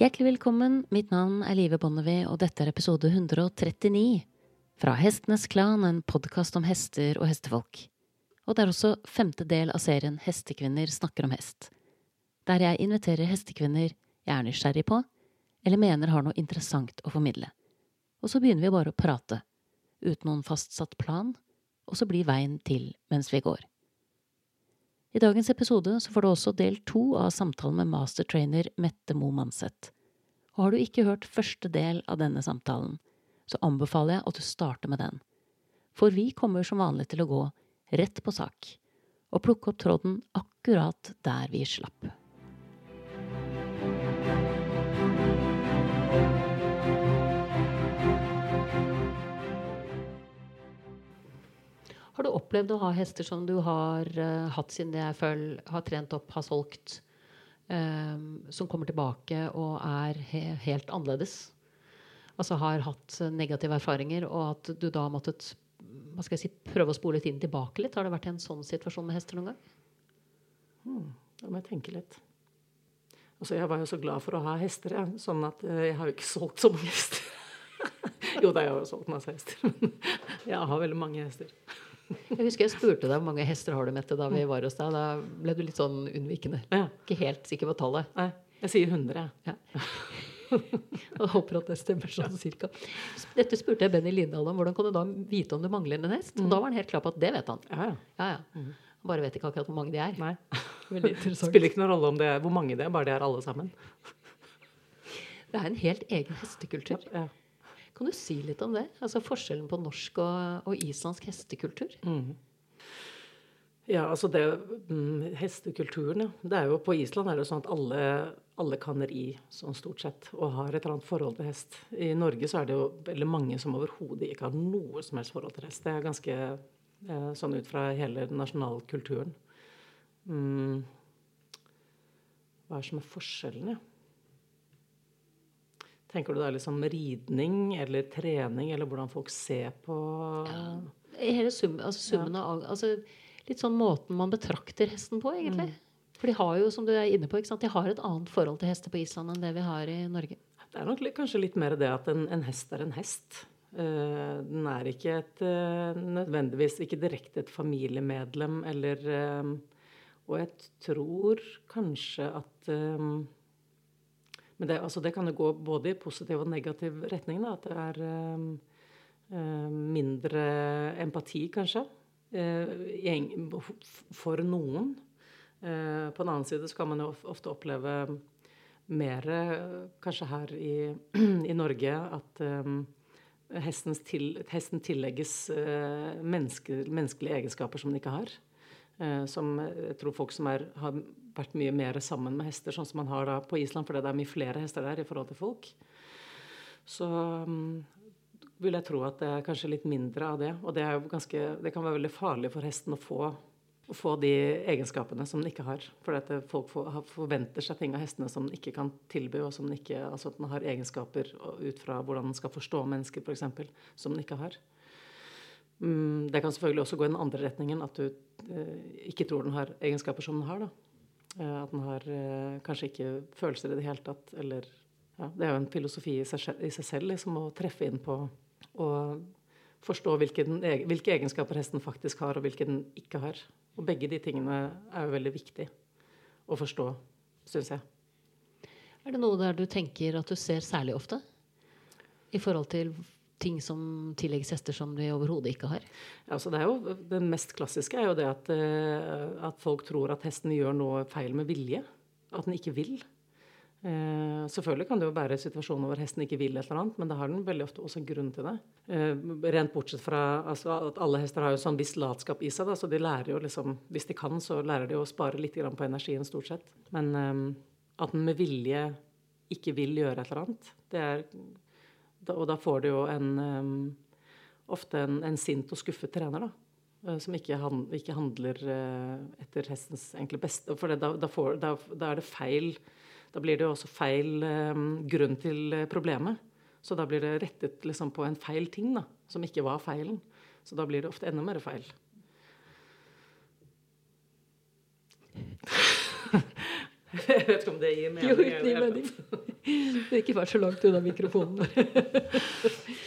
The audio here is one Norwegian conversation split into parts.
Hjertelig velkommen, mitt navn er Live Bonnevie, og dette er episode 139 fra Hestenes Klan, en podkast om hester og hestefolk. Og det er også femte del av serien Hestekvinner snakker om hest, der jeg inviterer hestekvinner jeg er nysgjerrig på, eller mener har noe interessant å formidle. Og så begynner vi bare å prate, uten noen fastsatt plan, og så blir veien til mens vi går. I dagens episode så får du også del to av samtalen med mastertrainer Mette Mo Manseth. Og har du ikke hørt første del av denne samtalen, så anbefaler jeg at du starter med den. For vi kommer som vanlig til å gå rett på sak og plukke opp tråden akkurat der vi slapp. Har du opplevd å ha hester som du har uh, hatt siden jeg føler, har trent opp, har solgt, um, som kommer tilbake og er he helt annerledes? Altså har hatt negative erfaringer, og at du da har måttet hva skal jeg si, prøve å spole tiden tilbake litt? Har det vært en sånn situasjon med hester noen gang? Hmm, da må jeg tenke litt. Altså, jeg var jo så glad for å ha hester, jeg. Sånn at eh, jeg har jo ikke solgt så mange hester. jo da, jeg har jo solgt masse hester. Men jeg har veldig mange hester. Jeg husker jeg spurte deg hvor mange hester har du, Mette, da vi var hos deg. Da ble du litt sånn unnvikende. Ja. Ikke helt sikker på tallet. Nei, jeg sier 100, jeg. Ja. håper at det stemmer sånn cirka. Dette spurte jeg Benny Lindahl om. Hvordan kan du da vite om du mangler en hest? Og da var han helt klar på at det vet han. Ja, ja. Han bare vet ikke akkurat hvor mange de er. Nei. Veldig interessant. spiller ikke noen rolle om det er, hvor mange det er, bare det er alle sammen. Det er en helt egen hestekultur. Ja, Ja. Kan du si litt om det? Altså Forskjellen på norsk og, og islandsk hestekultur? Mm. Ja, altså det mm, Hestekulturen, ja. Det er jo, på Island er det sånn at alle, alle kan ri, sånn stort sett, og har et eller annet forhold til hest. I Norge så er det jo veldig mange som overhodet ikke har noe som helst forhold til hest. Det er ganske eh, sånn ut fra hele den nasjonale kulturen. Mm. Hva er det som er forskjellen, ja? Tenker du da liksom ridning eller trening, eller hvordan folk ser på Hele sum, altså summen av altså Litt sånn måten man betrakter hesten på, egentlig. For de har jo, som du er inne på, de har et annet forhold til hester på Island enn det vi har i Norge. Det er nok litt, kanskje litt mer det at en, en hest er en hest. Uh, den er ikke et uh, nødvendigvis ikke direkte et familiemedlem eller uh, Og jeg tror kanskje at Men det, altså det kan jo gå både i positiv og negativ retning. Da, at det er um, mindre empati, kanskje, eh, for noen. Eh, på den annen side så kan man jo ofte oppleve mer kanskje her i, i Norge at um, til, hesten tillegges uh, menneske, menneskelige egenskaper som den ikke har. Uh, som jeg tror folk som er, har vært mye mer sammen med hester, sånn som man har da på Island, fordi det er mye flere hester der i forhold til folk, så um, vil jeg tro at det er kanskje litt mindre av det. Og det, er ganske, det kan være veldig farlig for hesten å få å få de egenskapene som den ikke har. For at folk får, forventer seg ting av hestene som den ikke kan tilby, og som den ikke, altså at den har egenskaper ut fra hvordan den skal forstå mennesker, f.eks., som den ikke har. Mm, det kan selvfølgelig også gå i den andre retningen, at du eh, ikke tror den har egenskaper som den har. da. Eh, at den har eh, kanskje ikke følelser i det hele tatt, eller ja, Det er jo en filosofi i seg, i seg selv liksom, å treffe inn på og forstå hvilke, den, hvilke egenskaper hesten faktisk har, og hvilke den ikke har. Og begge de tingene er jo veldig viktig å forstå, syns jeg. Er det noe der du tenker at du ser særlig ofte? I forhold til ting som tillegges hester som de overhodet ikke har? Altså det jo, det mest klassiske er jo det at, eh, at folk tror at hesten gjør noe feil med vilje. At den ikke vil. Eh, selvfølgelig kan det jo være situasjoner hvor hesten ikke vil et eller annet, men da har den veldig ofte også grunn til det. Eh, rent bortsett fra altså, at alle hester har jo sånn viss latskap i seg, da, så de lærer jo liksom Hvis de kan, så lærer de å spare litt på energien, stort sett. Men eh, at den med vilje ikke vil gjøre et eller annet, det er Og da får du jo en eh, ofte en, en sint og skuffet trener, da. eh, Som ikke, han, ikke handler eh, etter hestens egentlig beste. For da, da, får, da, da er det feil Da blir det jo også feil grunn til problemet. Så da blir det rettet liksom på en feil ting, da, som ikke var feilen. Så da blir det ofte enda mer feil. Jeg vet ikke om det gir mening. Jo, det gir mening. tatt. Ikke vær så langt unna mikrofonen.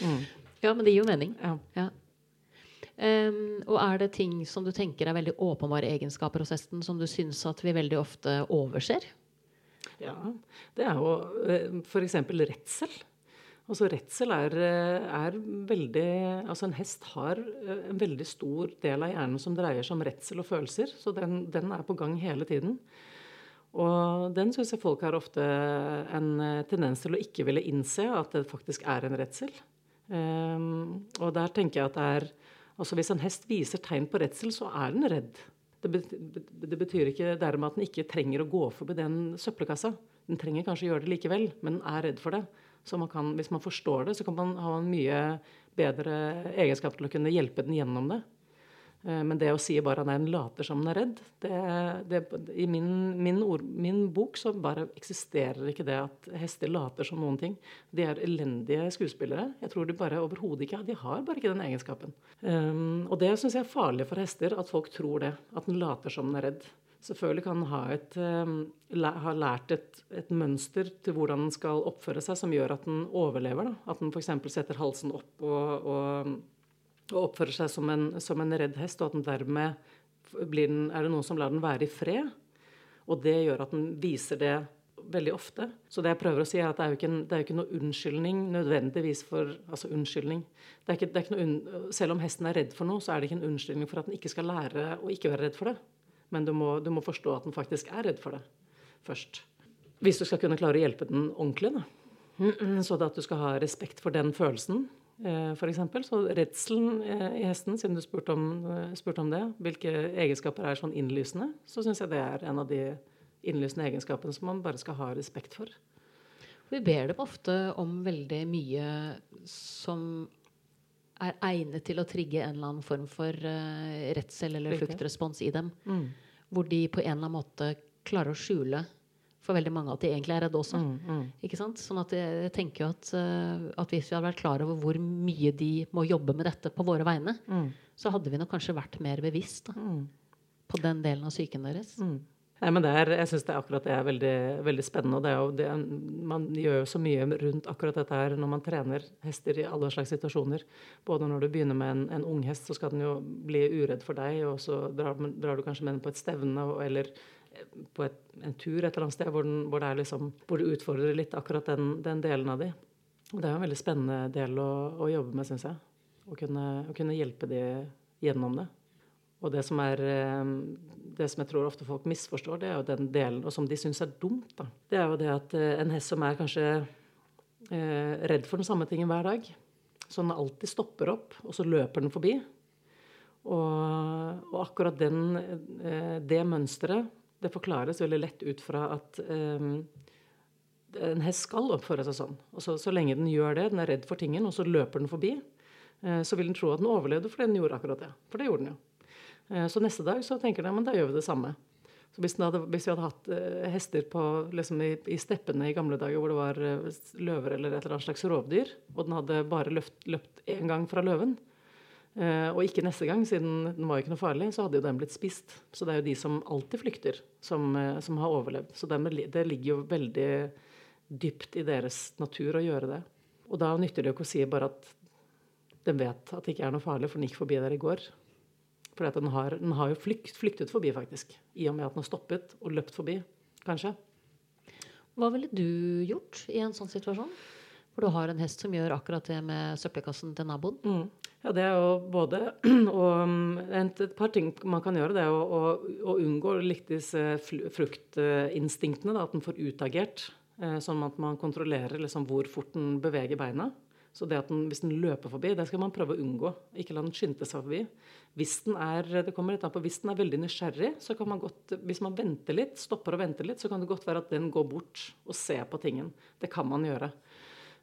mm. Ja, men det gir jo mening. Ja. ja. Um, og er det ting som du tenker er veldig åpenbare egenskaper hos hesten, som du syns at vi veldig ofte overser? Ja, det er jo eh, f.eks. redsel. Altså Redsel er, eh, er, veldig Altså en hest har eh, en veldig stor del av hjernen som dreier seg om redsel og følelser. Så den, den er på gang hele tiden. Og den syns jeg folk har ofte en tendens til å ikke ville innse at det faktisk er en redsel. Um, og der tenker jeg at det er Altså Hvis en hest viser tegn på redsel, så er den redd. Det betyr ikke dermed at den ikke trenger å gå forbi den søppelkassa. Den trenger kanskje å gjøre det likevel, men den er redd for det. Så man kan, hvis man forstår det, så kan man ha en mye bedre egenskap til å kunne hjelpe den gjennom det. Eh, men det å si bare at en later som den er redd det, det, I min, min, ord, min, bok så bare eksisterer ikke det at hester later som noen ting. De er elendige skuespillere. Jeg tror de bare overhodet ikke De har bare ikke den egenskapen. Um, og det syns jeg er farlig for hester, at folk tror det. At den later som den er redd. Selvfølgelig kan den ha, et, um, ha lært et, et, mønster til hvordan den skal oppføre seg, som gjør at den overlever. Da. At den f.eks. setter halsen opp og, og og oppfører seg som en, som en redd hest, og at den dermed den, er det noen som lar den være i fred. Og det gjør at den viser det veldig ofte. Så det jeg prøver å si, er at det er jo ikke, en, det er jo ikke noe unnskyldning nødvendigvis for Altså unnskyldning. Det er ikke, det er ikke noe, selv om hesten er redd for noe, så er det ikke en unnskyldning for at den ikke skal lære å ikke være redd for det. Men du må, du må forstå at den faktisk er redd for det først. Hvis du skal kunne klare å hjelpe den ordentlig, da. Så at du skal ha respekt for den følelsen f.eks. Så redselen eh, i hesten, siden du spurte om, eh, spurte om, det, hvilke egenskaper er sånn innlysende, så syns jeg det er en av de innlysende egenskapene som man bare skal ha respekt for. Vi ber dem ofte om veldig mye som er egnet til å trigge en eller annen form for redsel eller fluktrespons i dem. Mm. Hvor de på en eller annen måte klarer å skjule for veldig mange at de egentlig er redde også. Mm, mm. Sånn at jeg, tenker jo at, uh, at, hvis vi hadde vært klar over hvor mye de må jobbe med dette på våre vegne, mm. så hadde vi nok kanskje vært mer bevisst da, mm. på den delen av psyken deres. Mm. Nei, men er, jeg syns akkurat det er veldig, veldig spennende. og det er jo det, Man gjør jo så mye rundt akkurat dette her når man trener hester i alle slags situasjoner. Både når du begynner med en, en ung hest, så skal den jo bli uredd for deg, og så drar, drar du kanskje med den på et stevne eller på et, en tur et eller annet sted hvor, den, hvor, liksom, hvor det, utfordrer litt akkurat den, den, delen av de. Og det er jo en veldig spennende del å, å jobbe med, syns jeg. Å kunne, å kunne, hjelpe de gjennom det. Og det som, er, eh, det som jeg tror ofte folk misforstår, det er jo den delen, og som de syns er dumt, da. det er jo det at eh, en hest som er kanskje eh, redd for den samme tingen hver dag, så den alltid stopper opp, og så løper den forbi. Og, og akkurat den, eh, det mønsteret det forklares veldig lett ut fra at um, en hest skal oppføre seg sånn. Og så, så, lenge den gjør det, den er redd for tingen, og så løper den forbi, uh, så vil den tro at den overlevde fordi den gjorde akkurat det. For det gjorde den jo. Uh, så neste dag så tenker den men da gjør vi det samme. Så hvis, hadde, hvis vi hadde hatt uh, hester på, liksom i, i, steppene i gamle dager hvor det var løver eller et eller annet slags rovdyr, og den hadde bare løpt, løpt én gang fra løven, og ikke neste gang, siden den var jo ikke noe farlig, så hadde jo den blitt spist. Så det er jo de som alltid flykter, som, uh, som har overlevd. Så det, ligger jo veldig dypt i deres natur å gjøre det. Og da nytter det jo ikke å si bare at den vet at det ikke er noe farlig, for den gikk forbi der i går. For den den har, jo flykt, flyktet forbi, faktisk. I og med at den har stoppet og løpt forbi, kanskje. Hva ville du gjort i en sånn situasjon? For du har en hest som gjør akkurat det med søppelkassen til naboen? Mm. Ja, det er jo både og Et par ting man kan gjøre, det er å, å, unngå litt disse fruktinstinktene. at den får utagert. Eh, sånn at man kontrollerer liksom hvor fort den beveger beina. Så det at den, hvis den løper forbi, det skal man prøve å unngå. Ikke la den skynde seg forbi. Hvis den er det litt an på, hvis den er veldig nysgjerrig, så kan man godt, hvis man venter litt, stopper og venter litt, så kan det godt være at den går bort og ser på tingen. Det kan man gjøre.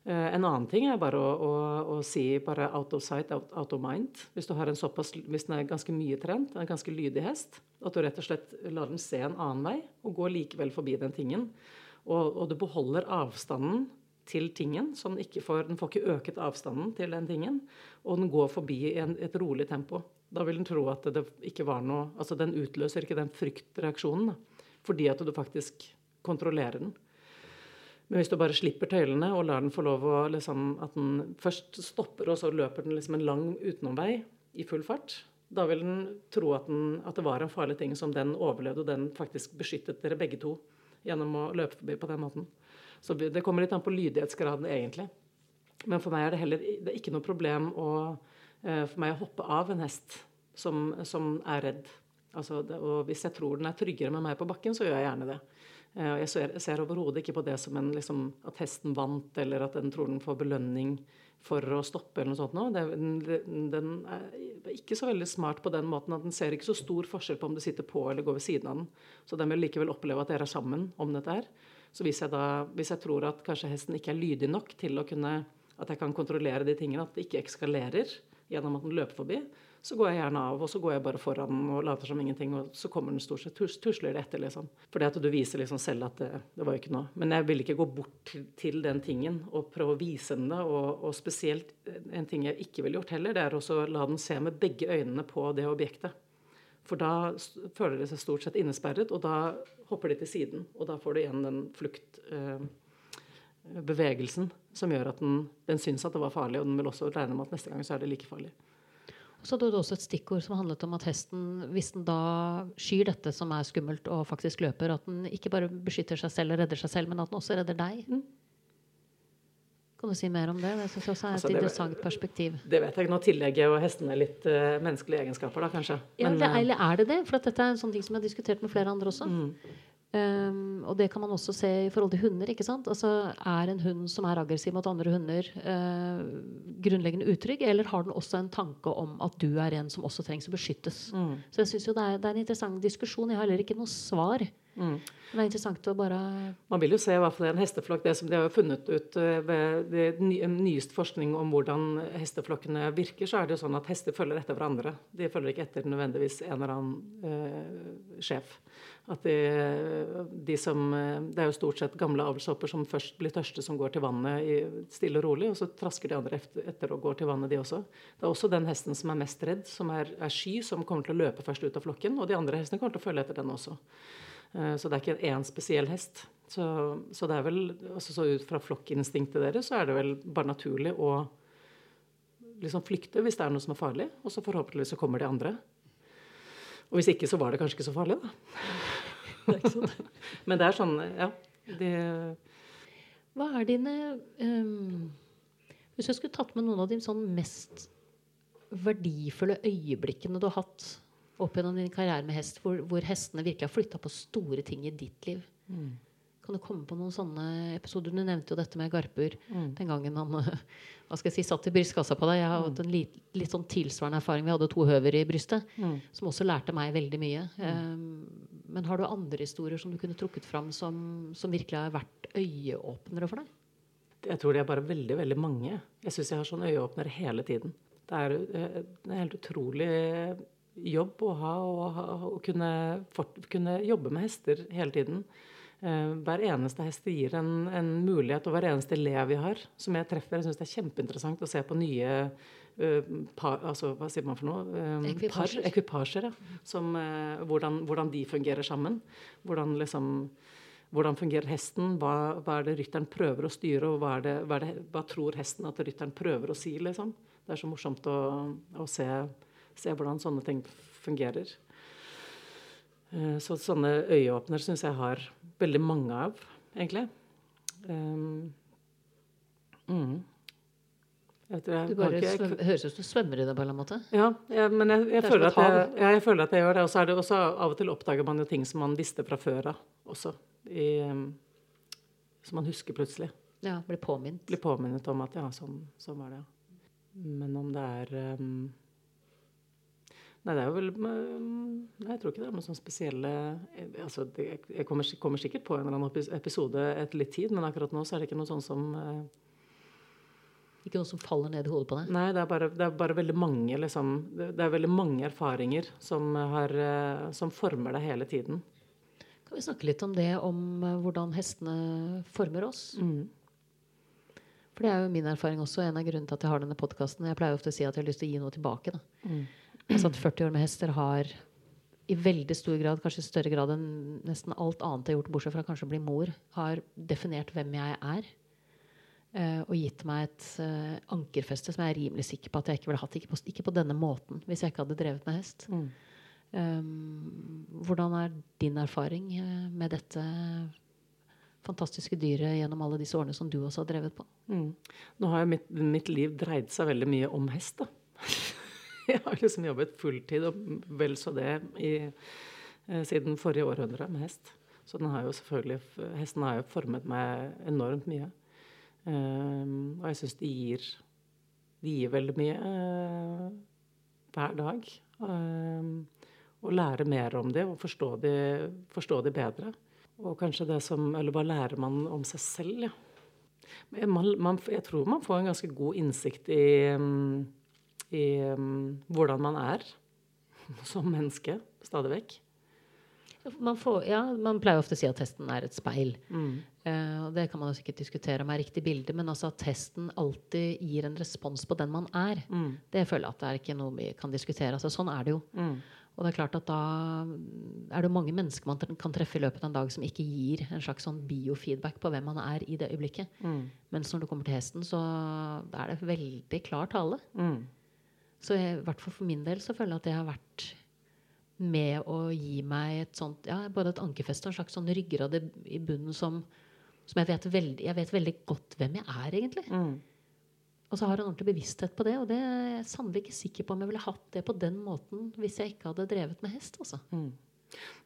Eh, en annen ting er bare å, å, å, si bare out of sight, out, out of mind. Hvis, såpass, hvis den er ganske mye trent, en ganske lydig hest, at du rett og slett lar den se en annen vei og går likevel forbi den tingen. Og, og du beholder avstanden til tingen, så den ikke får, den får ikke øket avstanden til den tingen. Og den går forbi i en, et rolig tempo. Da vil den tro at det ikke var noe Altså den utløser ikke den fryktreaksjonen, da, fordi at du faktisk kontrollerer den. Men hvis du bare slipper tøylene og lar den få lov å liksom, At den først stopper, og så løper den liksom en lang utenomvei i full fart, da vil den tro at, den, at, det var en farlig ting som den overlevde, og den faktisk beskyttet dere begge to gjennom å løpe forbi på den måten. Så det kommer litt an på lydighetsgraden, egentlig. Men for meg er det heller det er ikke noe problem å, eh, for meg å hoppe av en hest som, som er redd. Altså, det, og hvis jeg tror den er tryggere med meg på bakken, så gjør jeg gjerne det. Eh, jeg ser, ser overhodet ikke på det som en, liksom, at hesten vant, eller at den tror den får belønning for å stoppe, eller noe sånt. Noe. Den, den, er ikke så veldig smart på den måten at den ser ikke så stor forskjell på om du sitter på eller går ved siden av den. Så den vil likevel oppleve at dere er sammen om dette her. Så hvis jeg, da, hvis jeg tror at kanskje hesten ikke er lydig nok til å kunne At jeg kan kontrollere de tingene, at det ikke ekskalerer gjennom at den løper forbi, så går jeg gjerne av, og så går jeg bare foran og later som ingenting, og så kommer den stort sett tusler tusler etter, liksom. Fordi at du viser liksom selv at det, det var jo ikke noe. Men jeg vil ikke gå bort til, til den tingen og prøve å vise den det, og, og, spesielt en ting jeg ikke ville gjort heller, det er å la den se med begge øynene på det objektet. For da føler de seg stort sett innesperret, og da hopper de til siden. Og da får du igjen den fluktbevegelsen eh, som gjør at den, den syns at det var farlig, og den vil også regne med at neste gang så er det like farlig. Så hadde du også et stikkord som handlet om at hesten, hvis den da skyr dette som er skummelt, og faktisk løper, at den ikke bare beskytter seg selv og redder seg selv, men at den også redder deg. Mm. Kan du si mer om det? Det synes jeg også er et altså, interessant perspektiv. Det vet jeg ikke. Nå tillegger jo hestene litt uh, menneskelige egenskaper, da, kanskje. Men, ja, det, eller er det det? For dette er en sånn ting som jeg har diskutert med flere andre også. Mm. Um, og det kan man også se i forhold til hunder. ikke sant? Altså, Er en hund som er aggressiv mot andre hunder, uh, grunnleggende utrygg? Eller har den også en tanke om at du er en som også trengs å beskyttes? Mm. Så jeg synes jo det er, det er, en interessant diskusjon. Jeg har heller ikke noe svar. Mm. Men det er interessant å bare Man vil jo se i hvert fall en hesteflokk. Det som de har funnet ut uh, ved det nyeste forskning om hvordan hesteflokkene virker, så er det jo sånn at hester følger etter hverandre. De følger ikke etter nødvendigvis en eller annen uh, sjef. At de, de, som Det er jo stort sett gamle avlshopper som først blir tørste, som går til vannet i, stille og rolig, og så trasker de andre etter, etter, og går til vannet, de også. Det er også den hesten som er mest redd, som er, er, sky, som kommer til å løpe først ut av flokken. Og de andre hestene kommer til å følge etter den også. Uh, så det er ikke én spesiell hest. Så, så, det er vel, altså så ut fra flokkinstinktet deres, så er det vel bare naturlig å liksom flykte hvis det er noe som er farlig, og så forhåpentligvis så kommer de andre. Og hvis ikke, så var det kanskje ikke så farlig, da. Men det er sånn, ja. Det Hva er dine um, Hvis jeg skulle tatt med noen av de sånn mest verdifulle øyeblikkene du har hatt opp gjennom din karriere med hest, hvor, hvor hestene virkelig har flytta på store ting i ditt liv. Mm. Kan du komme på noen sånne episoder? Du nevnte jo dette med Garpur. Mm. Den gangen han hva skal jeg si, satt i brystkassa på deg. Jeg har hatt en litt, litt sånn tilsvarende erfaring. Vi hadde to høver i brystet, mm. som også lærte meg veldig mye. Um, men har du andre historier som du kunne trukket fram som, som virkelig har vært øyeåpnere for deg? Jeg tror de er bare veldig veldig mange. Jeg syns jeg har sånn øyeåpnere hele tiden. Det er, en det er helt utrolig jobb å ha å kunne, kunne jobbe med hester hele tiden. Uh, hver eneste hest gir en, en, mulighet, og hver eneste elev vi har, som jeg treffer Jeg syns det er kjempeinteressant å se på nye uh, par, altså, hva sier man for noe? Um, ekvipasjer. Par, ekvipasjer ja. Som, uh, hvordan, hvordan, de fungerer sammen. Hvordan, liksom, hvordan fungerer hesten? Hva, hva, er det rytteren prøver å styre, og hva, det, hva, det, hva, tror hesten at rytteren prøver å si? Liksom? Det er så morsomt å, å se, se hvordan sånne ting fungerer. Så sånne øyeåpner syns jeg har veldig mange av, egentlig. Um, mm. Jeg jeg, du bare ikke, jeg, høres ut som du svømmer i det på en eller annen måte. Ja, ja men jeg, jeg føler at ja, jeg, føler at jeg gjør det. Og så er det også av og til oppdager man jo ting som man visste fra før av også. I, um, som man husker plutselig. Ja, Blir påminnet. Blir påminnet om at ja, sånn, sånn var det. Men om det er um, Nei, det er jo vel nei, Jeg tror ikke det er noen sånn spesielle altså, Jeg kommer, kommer, sikkert på en eller annen episode etter litt tid, men akkurat nå så er det ikke noe sånn som uh, Ikke noe som faller ned i hodet på deg? Nei, det er bare, det er bare veldig mange liksom, det, er veldig mange erfaringer som, har, uh, som former deg hele tiden. Kan vi snakke litt om det, om hvordan hestene former oss? Mm. For det er jo min erfaring også, en av grunnene til at jeg har denne podkasten. Jeg pleier ofte å si at jeg har lyst til å gi noe tilbake. da. Mm. Jeg at 40 år med hester, har i veldig stor grad, kanskje i større grad enn nesten alt annet jeg har gjort, bortsett fra kanskje å bli mor, har definert hvem jeg er. Uh, og gitt meg et uh, ankerfeste som jeg er rimelig sikker på at jeg ikke ville hatt. Ikke på, ikke på denne måten hvis jeg ikke hadde drevet med hest. Mm. Um, hvordan er din erfaring uh, med dette fantastiske dyret gjennom alle disse årene som du også har drevet på? Mm. Nå har jo mitt, mitt, liv dreid seg veldig mye om hest, da. jeg har liksom jobbet fulltid og vel så det i, siden forrige århundre med hest. Så den har jo selvfølgelig, hesten har jo formet meg enormt mye. Um, og jeg syns de gir De gir veldig mye uh, hver dag. Um, å lære mer om dem og forstå dem de bedre. Og kanskje det som Eller hva lærer man om seg selv, ja. Man, man, jeg tror man får en ganske god innsikt i, i um, hvordan man er som menneske stadig vekk. Man, får, ja, man pleier ofte å si at testen er et speil. Mm. Uh, og det kan man jo sikkert diskutere om er riktig bilde, men altså at testen alltid gir en respons på den man er, mm. det føler jeg at det er ikke noe vi kan diskutere. Altså, sånn er det jo. Mm. Og det er klart at da er det mange mennesker man kan treffe i løpet av en dag som ikke gir en slags sånn biofeedback på hvem man er i det øyeblikket. Mm. Mens når det kommer til hesten, så er det veldig klar tale. Mm. Så i hvert fall for min del så føler jeg at jeg har vært med å gi meg et sånt, ja, både et ankerfeste og en slags sånn ryggrad i bunnen som, som jeg, vet veldig, jeg, vet veldig, godt hvem jeg er, egentlig. Mm. Og så har en ordentlig bevissthet på det. Og det er jeg sannelig ikke sikker på om jeg ville hatt det på den måten hvis jeg ikke hadde drevet med hest. altså. Mm.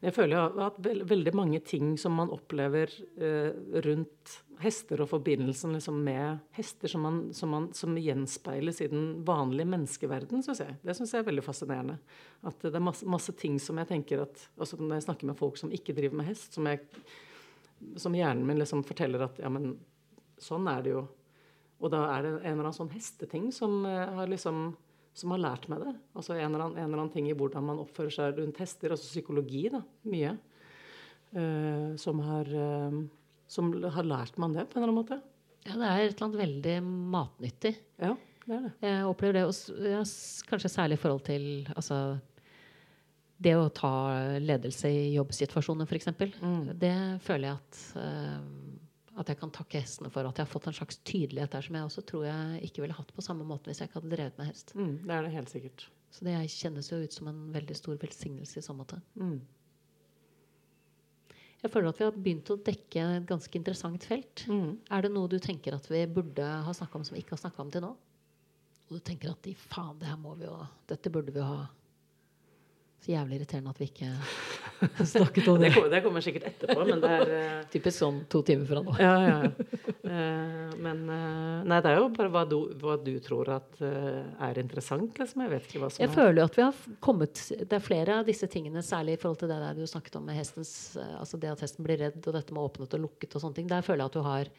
Jeg føler at veldig mange ting som man opplever eh, rundt hester og forbindelsen liksom med hester som, man, som, man, som, gjenspeiles i den vanlige menneskeverden, synes jeg. Det syns jeg er veldig fascinerende. At det er masse, masse, ting som jeg tenker at altså Når jeg snakker med folk som ikke driver med hest, som, jeg, som hjernen min liksom forteller at ja, men sånn er det jo. Og da er det en eller annen sånn hesteting som uh, har liksom som har lært meg det. Altså en eller, annen, en eller, annen, ting i hvordan man oppfører seg rundt hester. Altså psykologi, da. Mye. Uh, som, har, uh, som har lært man det, på en eller annen måte. Ja, det er et eller annet veldig matnyttig. Ja, det er det. Jeg opplever det også, ja, kanskje særlig i forhold til altså, det å ta ledelse i jobbsituasjoner, f.eks. Mm. Det føler jeg at uh, at jeg kan takke hestene for at jeg har fått en slags tydelighet der som jeg også tror jeg ikke ville hatt på samme måte hvis jeg ikke hadde drevet med hest. Mm, det er det helt sikkert. Så det kjennes jo ut som en veldig stor velsignelse i så måte. Mm. Jeg føler at vi har begynt å dekke et ganske interessant felt. Mm. Er det noe du tenker at vi burde ha snakka om som vi ikke har snakka om til nå? Og du tenker at faen, det her må vi jo Dette burde vi jo ha så jævlig irriterende at vi ikke snakket om det. det, kommer, det kommer sikkert etterpå, men det er uh, Typisk sånn to timer fra nå. ja, ja. Uh, men uh, Nei, det er jo bare hva du, hva du tror at er interessant, liksom. Jeg vet ikke hva som jeg er føler jo at vi har kommet Det er flere av disse tingene, særlig i forhold til det der du snakket om med hestens Altså det at hesten blir redd, og dette med åpnet og lukket og sånne ting. Der føler jeg at du har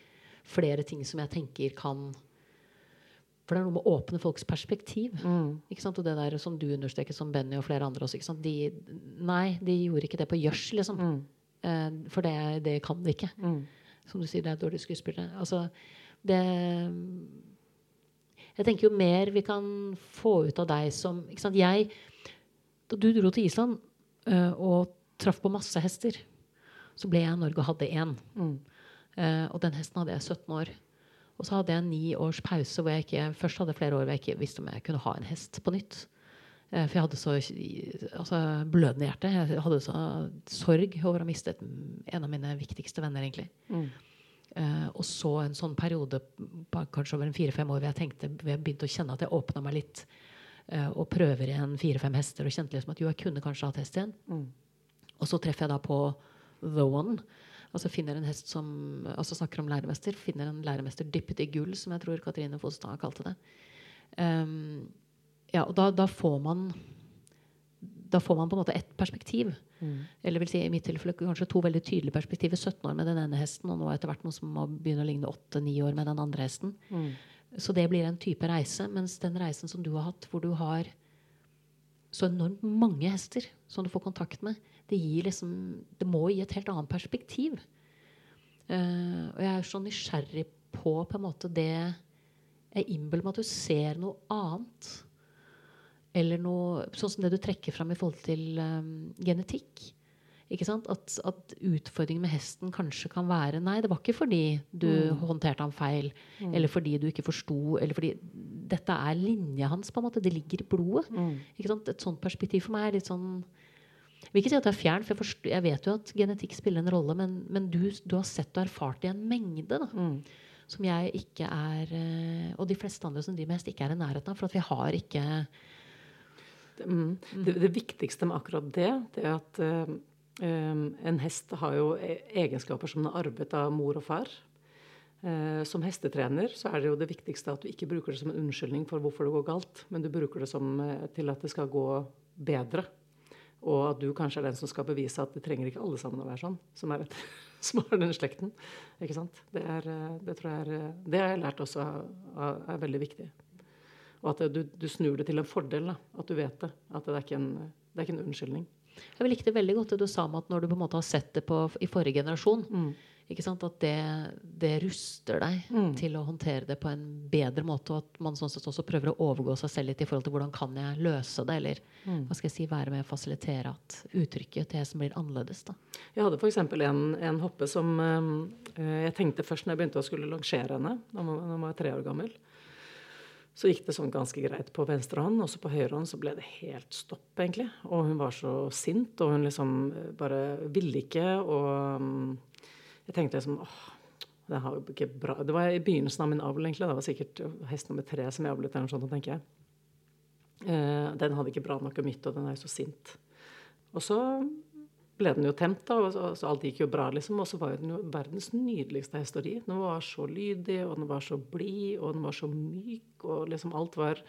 flere ting som jeg tenker kan for det er noe med å åpne folks perspektiv. Mm. Og det der som du understreket, som Benny og flere andre også. ikke De, nei, de gjorde ikke det på gjørs, liksom. Mm. Eh, for det, det, kan de ikke. Mm. Som du sier, det er dårlige skuespillere. Altså, det Jeg tenker jo mer vi kan få ut av deg som ikke sant? Jeg, Da du dro til Island eh, og traff på masse hester, så ble jeg i Norge og hadde én. Eh, og den hesten hadde jeg 17 år. Og så hadde jeg ni års pause hvor jeg ikke først hadde flere år hvor jeg ikke visste om jeg kunne ha en hest på nytt. Eh, for jeg hadde så altså, blødende hjerte. Jeg hadde så sorg over å ha mistet en av mine viktigste venner, egentlig. Mm. Uh, og så en sånn periode kanskje over en fire-fem år hvor jeg tenkte, hvor jeg begynte å kjenne at jeg åpna meg litt. Uh, og prøver igjen fire-fem hester og kjente liksom at jo, jeg kunne kanskje hatt hest igjen. Mm. Og så treffer jeg da på The One, Altså finner en hest som altså snakker om læremester. Finner en læremester dyppet i gull, som jeg tror Katrine Fosstad kalte det. Um, ja, og da, da, får man da får man på en måte ett perspektiv. Mm. Eller vil si i mitt tilfelle kanskje to veldig tydelige perspektiver. 17 år med den ene hesten, og nå etter hvert noe som må begynne å ligne 8-9 år med den andre hesten. Mm. Så det blir en type reise. Mens den reisen som du har hatt, hvor du har så enormt mange hester som du får kontakt med, det, liksom, det må gi et helt annet perspektiv. Uh, og jeg er så nysgjerrig på på en måte det Jeg innbiller meg at du ser noe annet eller noe Sånn som det du trekker fram i forhold til um, genetikk. At, at, utfordringen med hesten kanskje kan være Nei, det var ikke fordi du mm. håndterte ham feil, mm. eller fordi du ikke forsto, eller fordi Dette er linja hans, på en måte. Det ligger i blodet. Mm. Et sånt perspektiv for meg er litt sånn vil ikke si at det er fjernt, for jeg, jeg, vet jo at genetikk spiller en rolle, men, men du, du, har sett og erfart i en mengde da, mm. som jeg ikke er eh, Og de fleste andre som driver med hest, ikke er i nærheten av. For at vi har ikke det, mm. det, det viktigste med akkurat det, det er at Ehm, en hest har jo e-, egenskaper som den har arvet av mor og far. Eh, som hestetrener så er det jo det viktigste at du ikke bruker det som en unnskyldning for hvorfor det går galt, men du bruker det som, til at det skal gå bedre. Og at du kanskje er den som skal bevise at det trenger ikke alle sammen å være sånn, som, er et, som har den slekten. Ikke sant? Det, er, eh, det, tror jeg er, det har jeg lært også er, er veldig viktig. Og at du, du, snur det til en fordel. Da. At du vet det. At det er ikke en, det er ikke en unnskyldning. Jeg likte veldig godt det du sa om at når du på en måte har sett det på, i forrige generasjon, mm. At det, det, ruster deg mm. til å håndtere det på en bedre måte. Og at man sånn sett også prøver å overgå seg selv litt i forhold til hvordan kan jeg løse det. Eller mm. hva skal jeg si, være med å fasilitere at uttrykket til det som blir annerledes. Da. Jeg hadde f.eks. En, en hoppe som øh, jeg tenkte først når jeg begynte å skulle lansere henne, da hun var tre år gammel. Så gikk det sånn ganske greit på venstre hånd, og så på høyre hånd så ble det helt stopp, egentlig. Og hun var så sint, og hun liksom eh, bare ville ikke, og mm, jeg tenkte liksom åh, det Det var i begynnelsen av min avl, egentlig. Det var sikkert hest nummer tre som jeg avlet, eller sånt, tenker jeg. Eh, den hadde ikke bra nok gemytt, og den er jo så sint. Og så ble den jo temt, da, og så, så alt gikk jo bra, liksom. Og så var den jo verdens nydeligste hest. Den var så lydig, og den var så blid, og den var så myk, og liksom alt var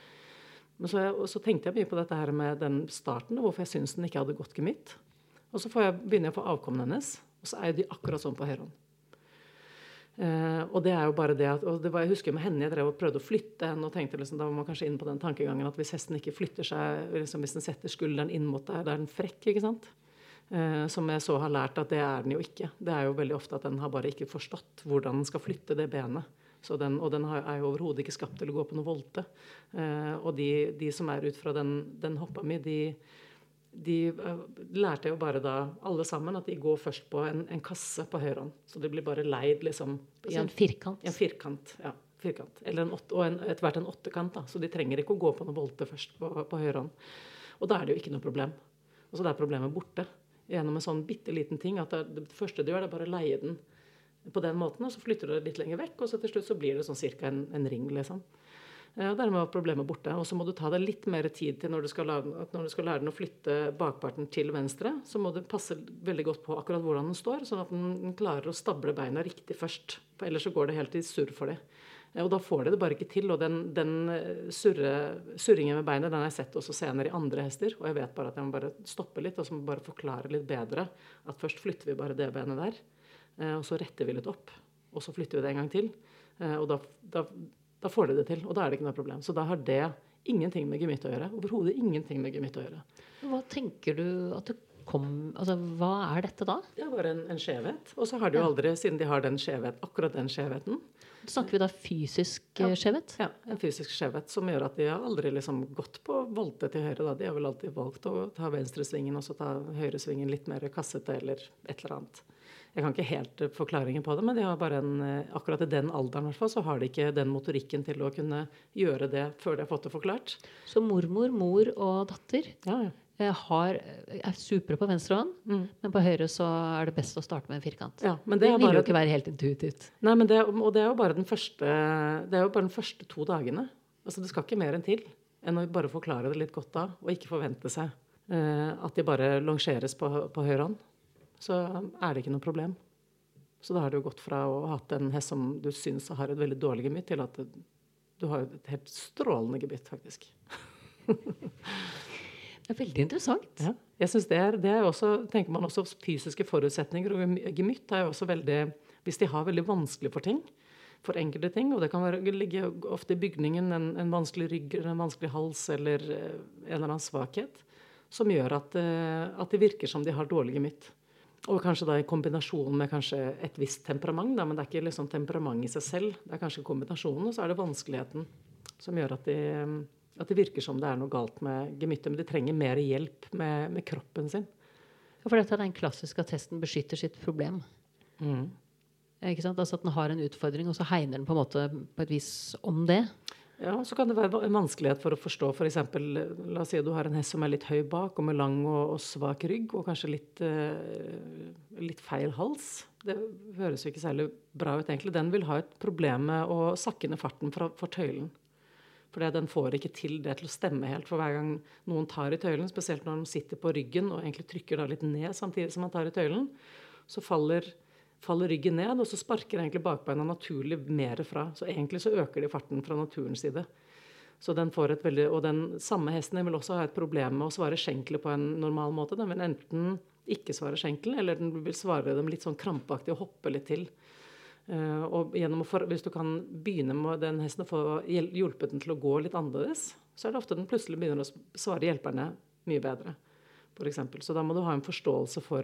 Men så, og så tenkte jeg mye på dette her med den starten, og hvorfor jeg syns den ikke hadde gått gemytt. Og så jeg, begynner jeg å få avkommen hennes, og så er de akkurat sånn på høyrehånd. Uh, og det er jo bare det at, og det var, Jeg husker med henne jeg drev og prøvde å flytte henne. og tenkte liksom, Da var man kanskje inne på den tankegangen at hvis hesten ikke flytter seg, liksom hvis den setter skulderen inn mot deg, da er den frekk. ikke sant? Uh, som jeg så har lært at det er den jo ikke. Det er jo veldig ofte at den har bare ikke forstått hvordan den skal flytte det benet. Den, og den er jo overhodet ikke skapt til å gå på noe volte. Uh, og de, de, som er ut fra den, den hoppa mi, de, de uh, lærte jo bare da, alle sammen, at de går først på en, en kasse på høyre hånd. Så de blir bare leid liksom i en, en firkant? En firkant, ja. Firkant. Eller en åtte, og etter hvert en åttekant. da, Så de trenger ikke å gå på noen volte først på, på høyre hånd. Og da er det jo ikke noe problem. Og så da er problemet borte gjennom en sånn bitte liten ting. at det, det første du gjør, det er bare å leie den på den måten, og så flytter du det litt lenger vekk, og så til slutt så blir det sånn cirka en, en ring. liksom. Ja, dermed var problemet borte. Og så må du ta deg litt mer tid til når du, lage, når du skal lære den å flytte bakparten til venstre. Så må du passe veldig godt på akkurat hvordan den står, sånn at den klarer å stable beina riktig først. For ellers så går det helt i surr for dem. Og da får de det bare ikke til. Og den, den eh, surre, surringen med beinet den har jeg sett også senere i andre hester. Og jeg vet bare at jeg må bare stoppe litt og så må bare forklare litt bedre at først flytter vi bare det benet der. Eh, og så retter vi litt opp. Og så flytter vi det en gang til. Eh, og da, da, da får de det til. Og da er det ikke noe problem. Så da har det ingenting med gemytt å gjøre. Overhodet ingenting med gemytt å gjøre. Hva tenker du at det kom Altså, hva er dette da? Det er bare en, en skjevhet. Og så har de jo aldri, siden de har den skjevhet, akkurat den skjevheten, Snakker vi da fysisk ja. skjevhet? Ja, en fysisk skjevhet som gjør at de har aldri liksom gått på volte til høyre. Da. De har vel alltid valgt å ta venstresvingen og så ta høyresvingen litt mer kassete eller et eller annet. Jeg kan ikke helt eh, forklaringen på det, men de har bare en, eh, akkurat i den alderen hvert fall, så har de ikke den motorikken til å kunne gjøre det før de har fått det forklart. Så mormor, mor og datter ja, ja har, er supre på venstre hånd, mm. men på høyre så er det best å starte med en firkant. Ja, det, det vil jo ikke være helt intuitivt. Nei, men det, og det er jo bare den første, det er jo bare den første to dagene. Altså Det skal ikke mer enn til enn å bare forklare det litt godt da, og ikke forvente seg uh, at de bare longeres på, på høyre hånd. Så er det ikke noe problem. Så da har jo gått fra å ha hatt en hest som du syns har et veldig dårlig gemytt, til at du har et helt strålende gebytt, faktisk. Det er veldig interessant. Ja, jeg synes det er, det er også, tenker man også Fysiske forutsetninger og gemytt er jo også veldig Hvis de har veldig vanskelig for ting, for enkelte ting, og det kan være, ligge ofte i bygningen en, en vanskelig rygg eller en vanskelig hals eller eh, en eller annen svakhet, som gjør at, eh, at det virker som de har dårlig gemytt. Og kanskje da i kombinasjon med kanskje et visst temperament, da, men det er ikke liksom temperament i seg selv. Det er kanskje kombinasjonen, og så er det vanskeligheten som gjør at de at det virker som det er noe galt med gemyttet. Men de trenger mer hjelp med, med kroppen sin. Ja, for dette er den klassiske at testen beskytter sitt problem. Mm. Ikke sant? Altså At den har en utfordring, og så hegner den på en måte på et vis om det. Ja, Så kan det være en vanskelighet for å forstå f.eks. For la oss si at du har en hest som er litt høy bak, og med lang og, og svak rygg, og kanskje litt, uh, litt, feil hals. Det høres jo ikke særlig bra ut, egentlig. Den vil ha et problem med å sakke ned farten fra, for tøylen. For den får ikke til det til å stemme helt. For hver gang noen tar i tøylen, spesielt når de sitter på ryggen og egentlig trykker da litt ned samtidig som man tar i tøylen, så faller faller ryggen ned, og så sparker egentlig bakbeina naturlig mer fra. Så egentlig så øker de farten fra naturens side. Så den får et veldig, Og den samme hesten vil også ha et problem med å svare skjenkelet på en normal måte. Den vil enten ikke svare skjenkelen, eller den vil svare dem litt sånn krampaktig og hoppe litt til. Uh, og for, Hvis du kan begynne med den hesten og få hjulpet den til å gå litt annerledes, så er det ofte den plutselig begynner å svare hjelperne mye bedre. For eksempel. så da må du ha en forståelse for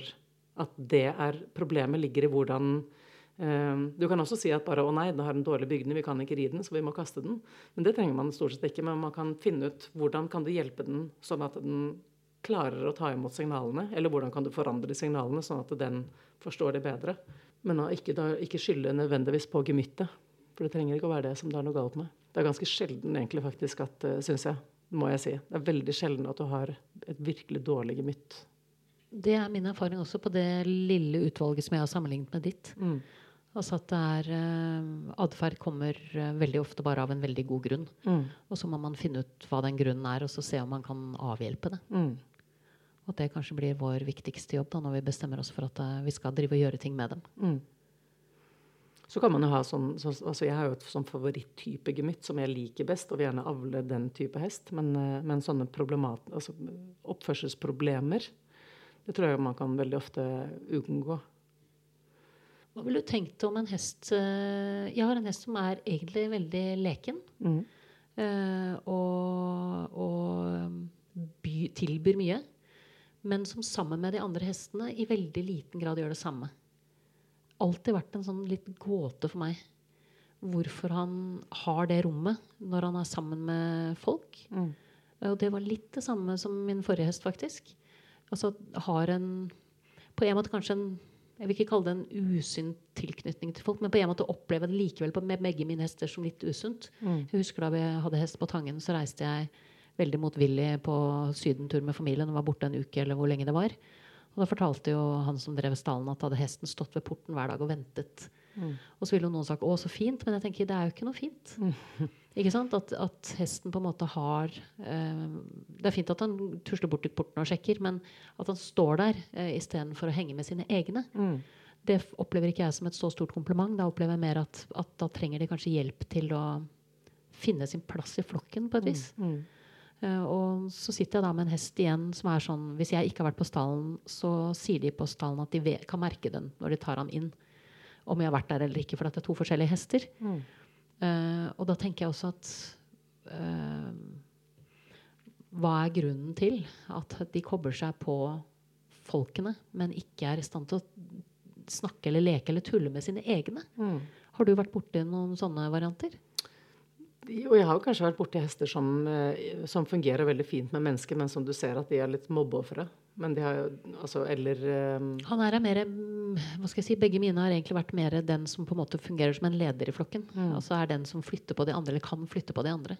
at det er Problemet ligger i hvordan uh, Du kan også si at bare 'Å nei, den har en dårlig bygning, vi kan ikke ri den, så vi må kaste den'. Men det trenger man stort sett ikke. Men man kan finne ut hvordan kan du hjelpe den sånn at den klarer å ta imot signalene. Eller hvordan kan du forandre signalene sånn at den forstår det bedre. Men da ikke, ikke skylde nødvendigvis på gemyttet. For det trenger ikke å være det som det er noe galt med. Det er ganske sjelden egentlig faktisk at, uh, syns jeg, må jeg si. Det er veldig sjelden at du har et virkelig dårlig gemytt det er min erfaring også på det lille utvalget som jeg har sammenlignet med ditt. Mm. Altså at det uh, Atferd kommer uh, veldig ofte bare av en veldig god grunn. Mm. Og så må man finne ut hva den grunnen er, og så se om man kan avhjelpe det. Mm. At det kanskje blir vår viktigste jobb da, når vi bestemmer oss for at uh, vi skal drive og gjøre ting med dem. Mm. Så kan man jo ha sånn, så, altså Jeg har jo et sånn favoritttype gemytt som jeg liker best, og vil gjerne avle den type hest. Men, men sånne altså, oppførselsproblemer det tror jeg man kan veldig ofte unngå. Hva ville du tenkt om en hest eh, Jeg har en hest som er egentlig veldig leken. Mm. Uh, og, og by, tilbyr mye. Men som sammen med de andre hestene i veldig liten grad gjør det samme. Alltid vært en sånn litt gåte for meg hvorfor han har det rommet når han er sammen med folk. Mm. Og det var litt det samme som min forrige hest, faktisk altså har en På en måte kanskje en jeg vil ikke kalle det en usunn tilknytning til folk, men på en måte oppleve det likevel med begge mine hester som litt usunt. Mm. Jeg husker Da vi hadde hest på Tangen, så reiste jeg veldig motvillig på sydentur med familien og var borte en uke eller hvor lenge det var. Og Da fortalte jo han som drev stallen, at hadde hesten stått ved porten hver dag og ventet. Mm. Og så ville noen sagt 'Å, så fint', men jeg tenker det er jo ikke noe fint. Mm. Ikke sant? At, at, hesten på en måte har eh, Det er fint at han tusler bort til porten og sjekker, men at han står der eh, istedenfor å henge med sine egne, mm. det opplever ikke jeg som et så stort kompliment. Da opplever jeg mer at, at, da trenger de kanskje hjelp til å finne sin plass i flokken på et vis. Mm. Uh, og så sitter jeg da med en hest igjen som er sånn Hvis jeg ikke har vært på stallen, så sier de på stallen at de kan merke den når de tar han inn. Om jeg har vært der eller ikke, for det er to forskjellige hester. Mm. Uh, og da tenker jeg også at uh, Hva er grunnen til at de kobler seg på folkene, men ikke er i stand til å snakke eller leke eller tulle med sine egne? Mm. Har du vært borti noen sånne varianter? Jo, jeg har jo kanskje vært borti hester som, uh, som, fungerer veldig fint med mennesker, men som du ser at de er litt mobbeofre. Men de har jo altså Eller um Han er mer hva skal jeg si, Begge mine har egentlig vært mer den som på en måte fungerer som en leder i flokken. Mm. Altså er den som flytter på de andre, eller kan flytte på de andre.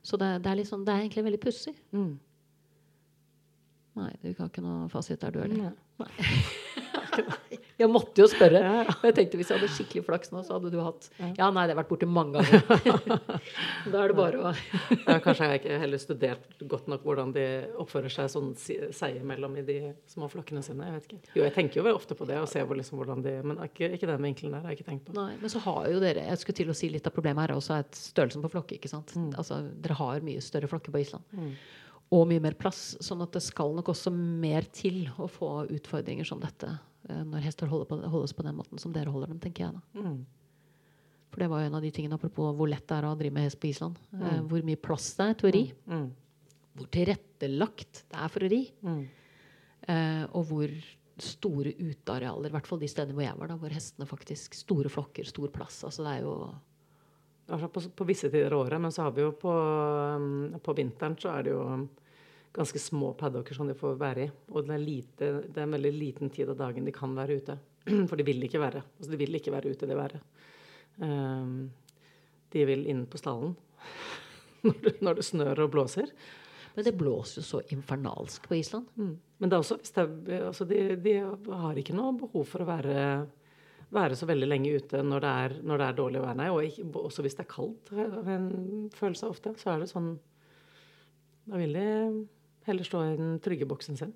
Så det, det er, liksom, det er egentlig veldig pussig. Mm. Nei, du har ikke noe fasit der, du heller? Nei. Nei. Jeg måtte jo spørre. Ja. Jeg tenkte Hvis jeg hadde skikkelig flaks nå, så hadde du hatt Ja, nei, det har vært borti mange ganger. da er det bare å ja, Kanskje jeg ikke heller studert godt nok hvordan de oppfører seg sånn seg imellom i de små flokkene sine. Jeg vet ikke. Jo, jeg tenker jo vel ofte på det og ser liksom hvordan de Men ikke, ikke den vinkelen der har jeg ikke tenkt på. Nei, Men så har jo dere Jeg skulle til å si litt av problemet her også er størrelsen på flokke. ikke sant? Mm. Altså, Dere har mye større flokker på Island. Mm og mye mer plass. Sånn at det skal nok også mer til å få utfordringer som dette når hester på, holdes på den måten som dere holder dem, tenker jeg da. Mm. For det var jo en av de tingene apropos hvor lett det er å drive med hest på Island. Eh, mm. Eh, hvor mye plass det er til å ri. Mm. mm. Hvor tilrettelagt det er for å ri. Mm. Eh, og hvor store utearealer, i hvert fall de stedene hvor jeg var, da, hvor hestene faktisk Store flokker, stor plass. Altså det er jo altså på, på, visse tider av året. Men så har vi jo på, um, på vinteren så er det jo ganske små paddocker som de får være i. Og det er, lite, det er en veldig liten tid av dagen de kan være ute. For de vil ikke være. Altså de vil ikke være ute det været. Um, de vil inn på stallen når det, når det snør og blåser. Men det blåser jo så infernalsk på Island. Mm. Men det er også, det, altså de, de, har ikke noe behov for å være, være så veldig lenge ute når det er, når det er dårlig vær. Nei, og ikke, også hvis det er kaldt, en følelse ofte, så er det sånn Da vil de heller stå i den trygge boksen sin.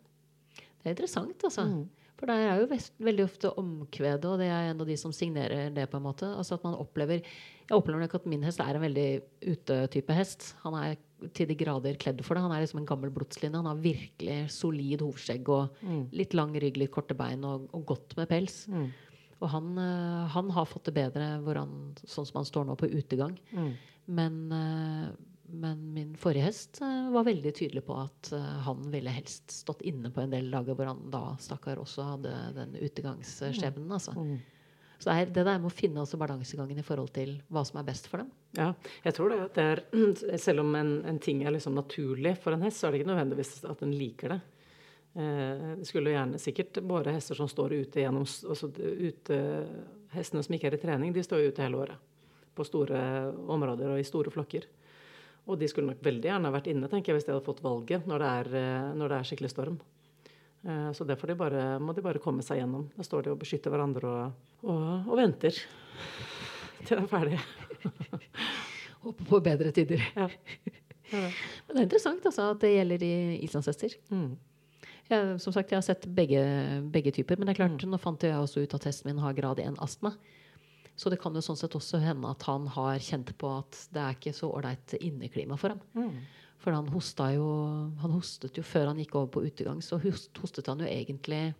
Det er interessant, altså. Mm. For det er jo veldig ofte omkvedet, og det er en av de som signerer det. på en måte. Altså at man opplever, Jeg opplever nok at min hest er en veldig utetype hest. Han er til de grader kledd for det. Han er liksom en gammel blodslinje. Han har virkelig solid hovskjegg og mm. litt lang rygg, litt korte bein og, og godt med pels. Mm. Og han, uh, han, har fått det bedre han, sånn som han står nå på utegang. Mm. Men, uh, men, min forrige hest uh, var veldig tydelig på at han ville helst stått inne på en del dager hvor han da stakkar også hadde den utegangsskjebnen. Altså. Mm. Så det, det der med å finne også balansegangen i forhold til hva som er best for dem. Ja, jeg tror det. det er, selv om en, en, ting er liksom naturlig for en hest, så er det ikke nødvendigvis at den liker det. Eh, skulle gjerne sikkert bare hester som står ute gjennom altså ute, Hestene som ikke er i trening, de står jo ute hele året. På store områder og i store flokker. Og de skulle nok veldig gjerne vært inne tenker jeg, hvis de hadde fått valget når det er, eh, når det er skikkelig storm. Eh, så derfor de bare, må de bare komme seg gjennom. Da står de og beskytter hverandre og, og, og venter til de er ferdige. Håper på bedre tider. Ja. Ja. Men det er interessant altså, at det gjelder i islandshester. Mm. Jeg, som sagt, jeg har sett begge, begge, typer. Men det er klart, mm. nå fant jeg også ut at hesten min har grad 1 astma. Så det kan jo sånn sett også hende at han har kjent på at det er ikke så ålreit inneklima for ham. Mm. For han hosta jo Han hostet jo før han gikk over på utegang, så hostet han jo egentlig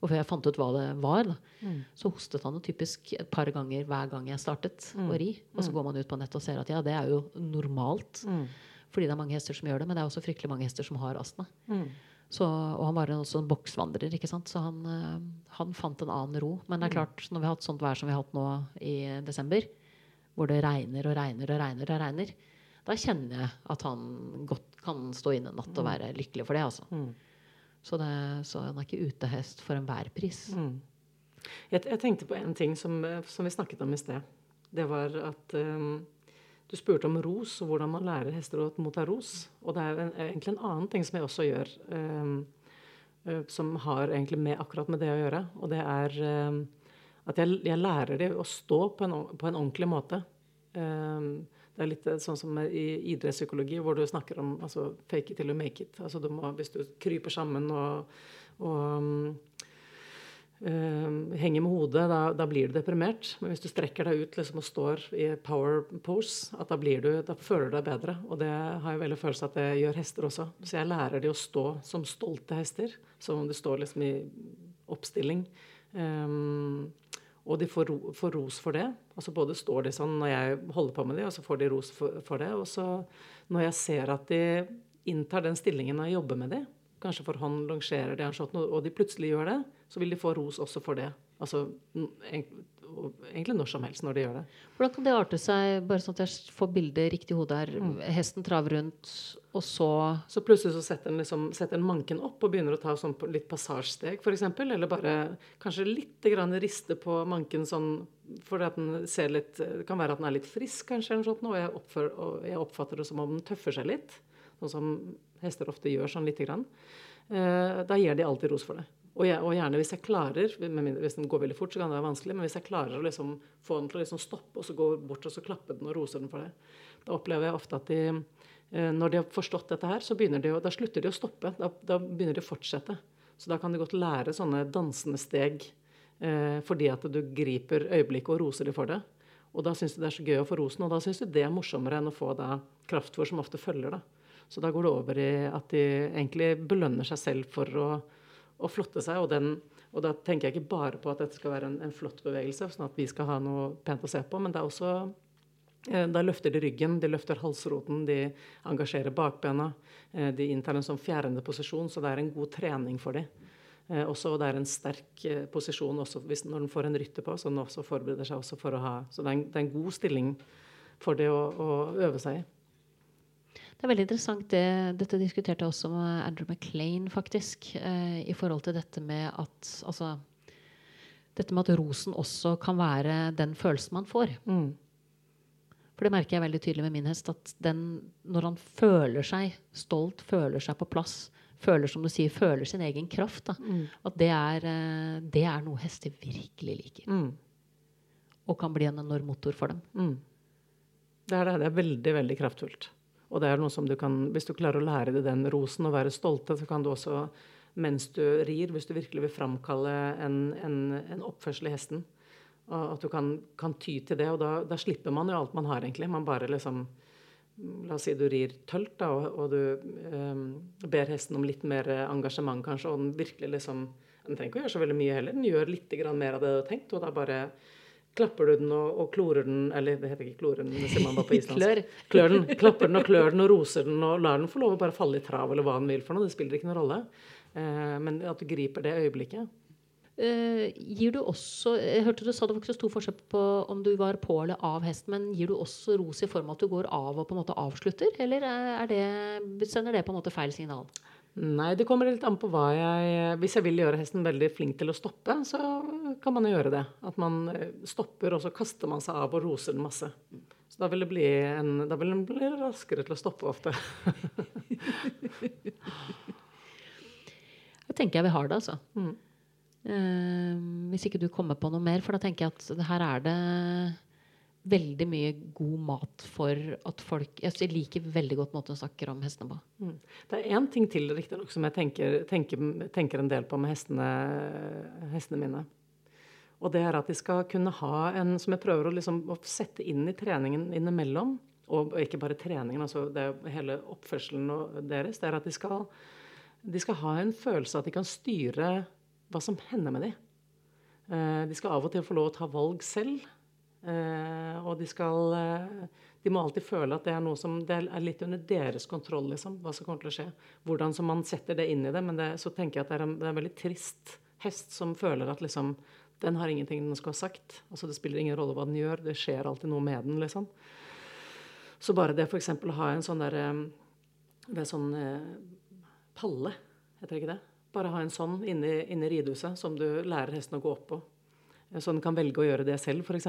Og før jeg fant ut hva det var, da, mm. så hostet han jo typisk et par ganger hver gang jeg startet mm. å ri. Og så mm. går man ut på nettet og ser at ja, det er jo normalt. Mm. Fordi det er mange hester som gjør det, men det er også fryktelig mange hester som har astma. Mm. Så, og han var også en boksvandrer, ikke sant? så han, øh, han, fant en annen ro. Men det er klart, når vi har hatt sånt vær som vi har hatt nå i desember, hvor det regner og regner og regner, og regner da kjenner jeg at han godt kan stå inne en natt og mm. være lykkelig for det. altså. Mm. Så, det, så, han er ikke utehest for enhver pris. Mm. Jeg, jeg, tenkte på en ting som, som, vi snakket om i sted. Det var at um, du spurte om ros, og hvordan man lærer hester å motta ros. Og det er en, egentlig en annen ting som jeg også gjør, um, uh, som har egentlig med, akkurat med det å gjøre. Og det er eh, at jeg, jeg, lærer dem å stå på en, på en ordentlig måte. Eh, det er litt eh, sånn som i idrettspsykologi, hvor du snakker om altså, fake it till you make it. Altså, du må, hvis du kryper sammen og, og um, henger med hodet, da, da, blir du deprimert. Men hvis du strekker deg ut liksom, og står i power pose, da, du, da føler du deg bedre. Og det har jeg veldig følelse at det gjør hester også. Så jeg lærer de å stå som stolte hester. Som om de står liksom i oppstilling. Um, og de får, ro, får, ros for det. Altså Både står de sånn når jeg holder på med dem og så får de ros for, for det. Og så når jeg ser at de inntar den stillingen når jeg jobber med dem kanskje for hånd longerer de, og de plutselig gjør det, så vil de få ros også for det. Altså egentlig når som helst når de gjør det. Hvordan kan det arte seg, bare sånn at jeg får bildet riktig i hodet her? Mm. Hesten traver rundt, og så Så plutselig så setter en, liksom, setter manken opp og begynner å ta sånn litt passasjesteg, f.eks. Eller bare kanskje litt grann riste på manken sånn fordi at den ser litt Det kan være at den er litt frisk, kanskje, eller sånt, og jeg, oppfører, og jeg oppfatter det som om den tøffer seg litt. Sånn som hester ofte gjør sånn lite grann. Eh, da gir de alltid ros for det. Og, jeg, og, gjerne hvis jeg klarer mindre, Hvis den går veldig fort, så kan det være vanskelig. Men hvis jeg klarer å liksom få den til å liksom stoppe og så gå bort og så klappe den og rose den for det, da opplever jeg ofte at de eh, Når de har forstått dette her, så begynner de da slutter de å stoppe. Da, da begynner de å fortsette. Så da kan de godt lære sånne dansende steg eh, fordi at du griper øyeblikket og roser de for det. Og da syns de det er så gøy å få rosen, og da syns de det er morsommere enn å få da kraftfôr som ofte følger. da. Så da går det over i at de egentlig belønner seg selv for å og flotte seg. Og, den, og, da tenker jeg ikke bare på at dette skal være en, en, flott bevegelse, sånn at vi skal ha noe pent å se på, men det er også eh, da løfter de ryggen, de løfter halsroten, de engasjerer bakbena. Eh, de inntar en sånn fjærende posisjon, så det er en god trening for dem. Eh, også, det er en sterk posisjon også hvis, når den får en rytter på, så den også forbereder seg også for å ha Så det er en, det er en god stilling for det å, å øve seg i. Det er veldig interessant. Det, dette diskuterte jeg også med Andrew McLean, faktisk. Eh, I forhold til dette med at altså, Dette med at rosen også kan være den følelsen man får. Mm. For det merker jeg veldig tydelig med min hest. At den, når han føler seg stolt, føler seg på plass, føler som du sier, føler sin egen kraft, da, Mm. at det er, eh, det er noe hester virkelig liker. Mm. Og kan bli en enorm motor for dem. Mm. Det er det. Det er veldig, veldig kraftfullt. Og det er noe som du kan, hvis du klarer å lære deg den rosen og være stolte, så kan du også, mens du rir, hvis du virkelig vil framkalle en, en, en oppførsel i hesten, og at du kan, kan ty til det, og da, da slipper man jo alt man har, egentlig. Man bare liksom La oss si du rir tølt, da, og, og du um, ber hesten om litt mer engasjement, kanskje, og den virkelig liksom Den trenger ikke å gjøre så veldig mye heller. Den gjør litt mer av det du har tenkt, og da bare klapper du den og, og klorer den Eller det heter ikke klorer den, det sier man bare på islandsk. Klør. Klør den, klapper den og klør den og roser den og lar den få lov å bare falle i trav eller hva den vil for noe. Det spiller ikke noen rolle. Eh, men at du griper det øyeblikket. Eh, gir du også Jeg hørte du sa det var ikke så stor forskjell på om du var på eller av hest, men gir du også ros i form av at du går av og på en måte avslutter? Eller er det, sender det på en måte feil signal? Nei, det kommer litt an på hva jeg Hvis jeg vil gjøre hesten veldig flink til å stoppe, så kan man jo gjøre det. At man eh, stopper, og så kaster man seg av og roser den masse. Så da vil, det bli en, da vil den bli raskere til å stoppe ofte. da tenker jeg vi har det, altså. Mm. Eh, hvis ikke du kommer på noe mer, for da tenker jeg at her er det veldig mye god mat for at folk Jeg liker veldig godt måten hun snakker om hestene på. Mm. Det er én ting til nok, som jeg tenker, tenker, tenker en del på med hestene, hestene mine. Og det er at de skal kunne ha en Som jeg prøver å, liksom, å sette inn i treningen innimellom. Og ikke bare treningen, altså hele oppførselen deres. Det er at de skal, de skal ha en følelse at de kan styre hva som hender med dem. Eh, de skal av og til få lov å ta valg selv. Eh, og de skal eh, De må alltid føle at det er noe som det er litt under deres kontroll, liksom, hva som kommer til å skje. Hvordan som man setter det inn i det. Men det, så tenker jeg at det er, en, det er en veldig trist hest som føler at liksom den har ingenting den skal ha sagt. Altså Det spiller ingen rolle hva den gjør, det skjer alltid noe med den. liksom. Så bare det f.eks. å ha en sånn der Det er sånn eh, palle, heter det ikke det? Bare ha en sånn inne, inne i ridehuset som du lærer hesten å gå opp på. Eh, Så den kan velge å gjøre det selv, f.eks.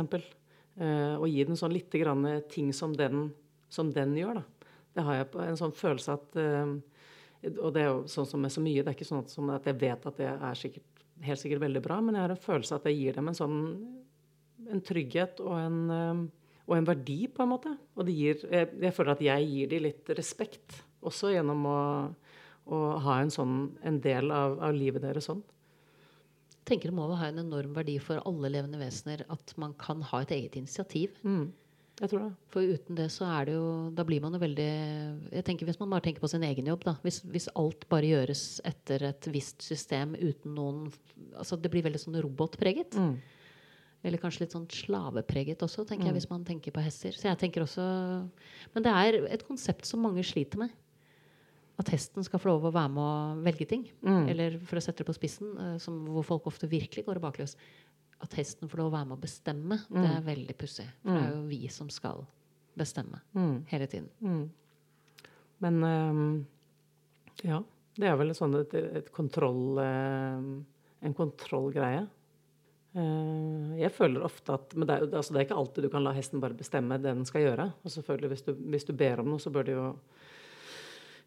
Eh, og gi den sånn lite grann ting som den, som den gjør. da. Det har jeg på en sånn følelse at eh, Og det er jo sånn som med så mye. Det er ikke sånn at, jeg vet at det er sikkert, helt sikkert veldig bra, men jeg har en følelse at jeg gir dem en sånn en trygghet og en, eh, og en verdi, på en måte. Og gir, jeg, jeg føler at jeg gir dem litt respekt, også gjennom å, å ha en sånn en del av, av livet deres sånn. Tenker Det må ha en enorm verdi for alle levende vesener at man kan ha et eget initiativ. Mm. Jeg tror det. For uten det så er det jo Da blir man jo veldig jeg tenker Hvis man bare tenker på sin egen jobb, da. Hvis, hvis alt bare gjøres etter et visst system uten noen Altså det blir veldig sånn robotpreget. Mm. Eller kanskje litt sånn slavepreget også, tenker Mm. jeg, hvis man tenker på hester. Så jeg tenker også Men det er et konsept som mange sliter med. At hesten skal få lov å være med å velge ting. Mm. Eller for å sette det på spissen, eh, som, hvor folk ofte virkelig går bakløs. At hesten får lov å være med å bestemme, det er veldig pussig. For det er jo vi som skal bestemme Mm. hele tiden. Mm. Men um, ja. Det er vel sånn et, et kontroll ehm, En kontrollgreie. Eh, jeg føler ofte at Men det er, altså det er ikke alltid du kan la hesten bare bestemme det den skal gjøre. Og selvfølgelig hvis du, hvis du ber om noe, så bør det jo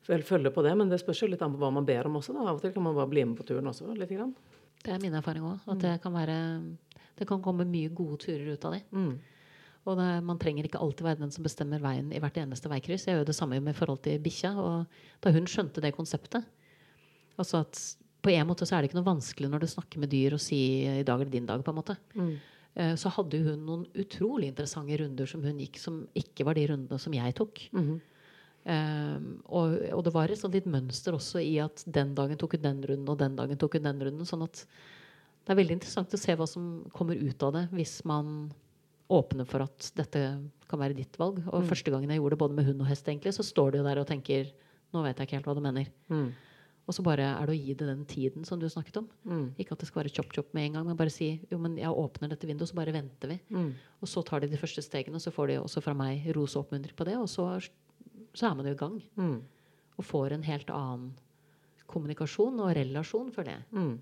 følge på det. Men det spørs jo litt an på hva man ber om også. Da. Av og til kan man bare bli med på turen også. litt grann. Det er min erfaring òg. At det kan være Det kan komme mye gode turer ut av det. Mm. Og det, man trenger ikke alltid være den som bestemmer veien i hvert eneste veikryss. Jeg gjør det samme med forhold til bikkja. Og da hun skjønte det konseptet Altså at på en måte så er det ikke noe vanskelig når du snakker med dyr og sier 'i dag er det din dag', på en måte. Mm. Eh, Så hadde hun noen utrolig interessante runder som hun gikk, som ikke var de rundene som jeg tok. Mhm. Um, og, og det var et sånt litt mønster også i at den dagen tok hun den runden, og den dagen tok hun den runden. Sånn at det er veldig interessant å se hva som kommer ut av det hvis man åpner for at dette kan være ditt valg. Og Mm. første gangen jeg gjorde det både med hund og hest, egentlig, så står du jo der og tenker Nå vet jeg ikke helt hva du mener. Mm. Og så bare er det å gi det den tiden som du snakket om. Mm. Ikke at det skal være chop-chop med en gang, men bare si jo, men jeg åpner dette vinduet, så bare venter vi. Mm. Og så tar de de første stegene, og så får de også fra meg ros og oppmuntring på det. Og så, så er man jo i gang. Mm. Og får en helt annen kommunikasjon og relasjon, for det. Mm.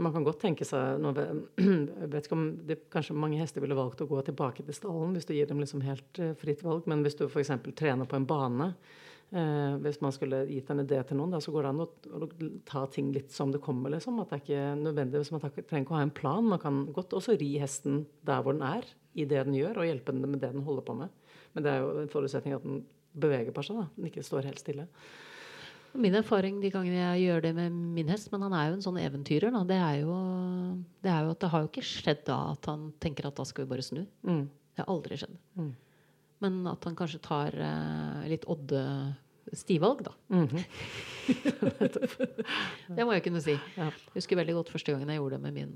Man kan godt tenke seg nå Jeg vet ikke om det, Kanskje mange hester ville valgt å gå tilbake til stallen hvis du gir dem liksom helt eh, fritt valg, men hvis du f.eks. trener på en bane eh, Hvis man skulle gitt en idé til noen, da, så går det an å, å ta ting litt som det kommer. liksom, at det er ikke nødvendigvis Man trenger ikke å ha en plan. Man kan godt også ri hesten der hvor den er, i det den gjør, og hjelpe den med det den holder på med. Men det er jo en forutsetning at den beveger på seg, da. Den ikke står helt stille. Min erfaring de gangene jeg gjør det med min hest, men han er jo en sånn eventyrer, da, det er jo, det er jo at det har jo ikke skjedd da at han tenker at da skal vi bare snu. Mm. Det har aldri skjedd. Mm. Men at han kanskje tar eh, litt odde stivalg, da. Mhm. Det må jeg kunne si. Jeg husker veldig godt første gangen jeg gjorde det med min,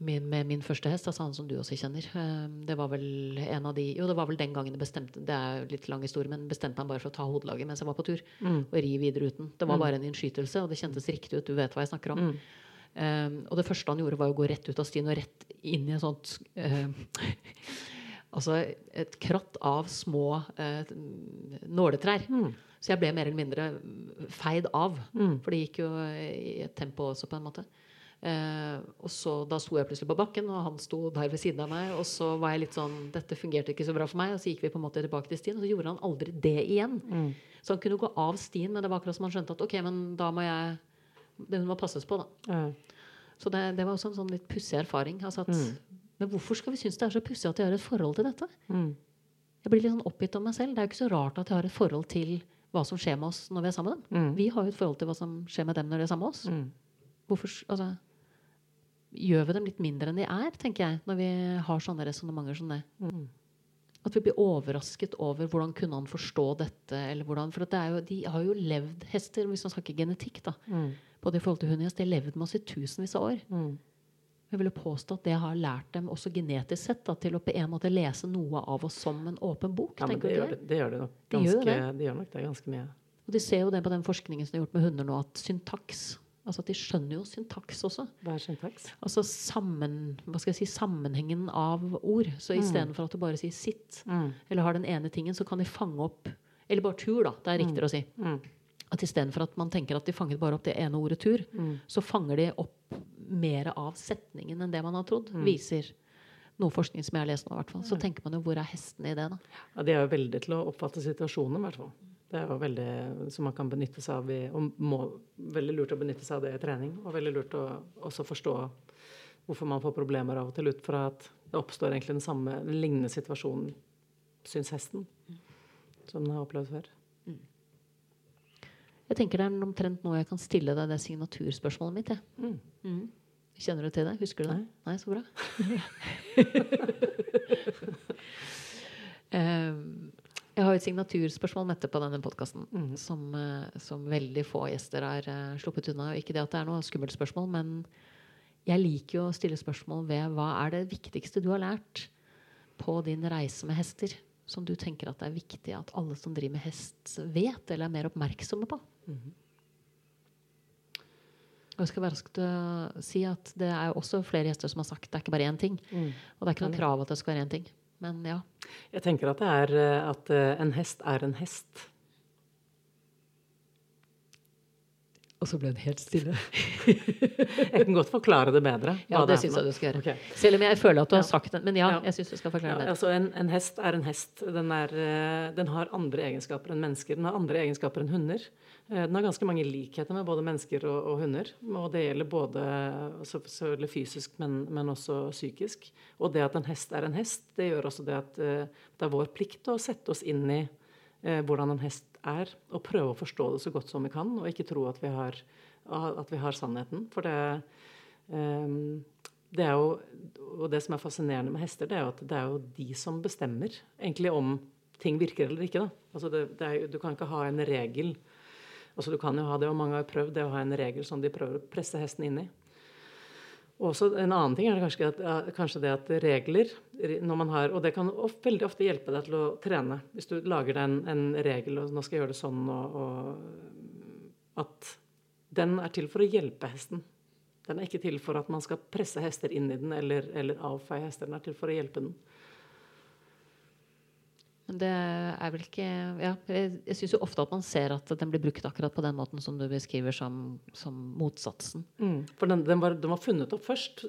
min, med min første hest, altså han som du også kjenner. Eh, Det var vel en av de Jo, det var vel den gangen jeg bestemte Det er litt lang historie, men bestemte han bare for å ta hodelaget mens jeg var på tur. Mm. Og ri videre uten. Det var bare en innskytelse, og det kjentes riktig ut. Du vet hva jeg snakker om. Mm. Um, og det første han gjorde, var å gå rett ut av stien og rett inn i et sånt uh, Altså et kratt av små uh, nåletrær. Mm. Så jeg ble mer eller mindre feid av. Mm. For det gikk jo i et tempo også, på en måte. Eh, og så Da sto jeg plutselig på bakken, og han sto der ved siden av meg. Og så var jeg litt sånn Dette fungerte ikke så bra for meg. Og så gikk vi på en måte tilbake til stien, og så gjorde han aldri det igjen. Mm. Så han kunne gå av stien, men det var akkurat som han skjønte at ok, men da må jeg Det Hun må passes på, da. Mm. Så det, det var også en sånn litt pussig erfaring. Altså at, Mm. Men hvorfor skal vi synes det er så pussig at jeg har et forhold til dette? Mm. Jeg blir litt sånn oppgitt om meg selv. Det er jo ikke så rart at jeg har et forhold til hva som skjer med oss når vi er sammen med dem. Vi har jo et forhold til hva som skjer med dem når de er sammen med oss. Mm. Hvorfor, altså, gjør vi dem litt mindre enn de er, tenker jeg, når vi har sånne resonnementer som det. Mm. At vi blir overrasket over hvordan kunne han forstå dette, eller hvordan For det er jo, de har jo levd hester, hvis man snakker genetikk, da. Mm. Både i forhold til hund. De har levd med oss i tusenvis av år. Mm. Jeg ville påstå at det har lært dem også genetisk sett da, til å på en måte lese noe av oss som en åpen bok. Ja, men det gjør det, det? gjør det nok De gjør det. de gjør nok det ganske mye. Og de ser jo det på den forskningen som de har gjort med hunder nå, at syntaks Altså at de skjønner jo syntaks også. Hva er syntaks? Altså sammen, hva skal jeg si, sammenhengen av ord. Så Mm. istedenfor at du bare sier 'sitt', Mm. eller har den ene tingen, så kan de fange opp Eller bare 'tur', da. Det er riktigere å si. Mm. At istedenfor at man tenker at de fanget bare opp det ene ordet 'tur', Mm. så fanger de opp mer av setningen enn det man har trodd. Mm. Viser noe forskning som jeg har lest nå, i hvert fall. Så tenker man jo hvor er hestene i det, da? Ja, de er jo veldig til å oppfatte situasjonen, i hvert fall. Det er jo veldig som man kan benytte seg av i, og må, veldig lurt å benytte seg av det i trening. Og veldig lurt å også forstå hvorfor man får problemer av og til ut fra at det oppstår egentlig den samme, den lignende situasjonen, syns hesten, som den har opplevd før. Jeg tenker det er omtrent nå jeg kan stille deg det signaturspørsmålet mitt. Jeg. Mm. Kjenner du til det? Husker du det? Nei. Nei, så bra. Ehm, jeg har et signaturspørsmål Mette på denne podkasten mm. som, eh, som veldig få gjester har eh, sluppet unna. Ikke det at det er noe skummelt spørsmål, men jeg liker jo å stille spørsmål ved hva er det viktigste du har lært på din reise med hester? Som du tenker at det er viktig at alle som driver med hest, vet eller er mer oppmerksomme på? Mm. Og jeg skal være rask si at det er også flere gjester som har sagt det er ikke bare én ting. Mm. Og det er ikke noe krav at det skal være én ting. Men ja. Jeg tenker at det er eh, at eh, en hest er en hest. Og så ble det helt stille. Jeg kan godt forklare det bedre. Ja, det, det syns jeg du skal gjøre. Okay. Selv om jeg føler at du har sagt det. Men ja, Ja. jeg syns du skal forklare Ja, det. altså en, en hest er en hest. Den, er, eh, den har andre egenskaper enn mennesker. Den har andre egenskaper enn hunder. Eh, Den har ganske mange likheter med både mennesker og, og hunder. Og det gjelder både altså selvfølgelig fysisk, men, men også psykisk. Og det at en hest er en hest, det gjør også det at eh, det er vår plikt å sette oss inn i eh, hvordan en hest er, og prøve å forstå det så godt som vi kan, og ikke tro at vi har, at vi har sannheten. For det det er jo, og det som er fascinerende med hester, det er jo at det er jo de som bestemmer egentlig om ting virker eller ikke. Altså det, det er, du kan ikke ha en regel. Altså du kan jo ha det, og mange har prøvd det å ha en regel som de prøver å presse hesten inn i. Og også En annen ting er det kanskje, at, kanskje det at regler når man har, Og det kan veldig ofte hjelpe deg til å trene. Hvis du lager deg en, en regel og nå skal jeg gjøre det sånn og, og at den er til for å hjelpe hesten. Den er ikke til for at man skal presse hester inn i den eller, eller avfeie hester. Den er til for å hjelpe den. Men det er vel ikke ja, Jeg, jeg syns jo ofte at man ser at den blir brukt akkurat på den måten som du beskriver som, som motsatsen. Mm. For den, den, var, den, var, funnet opp først.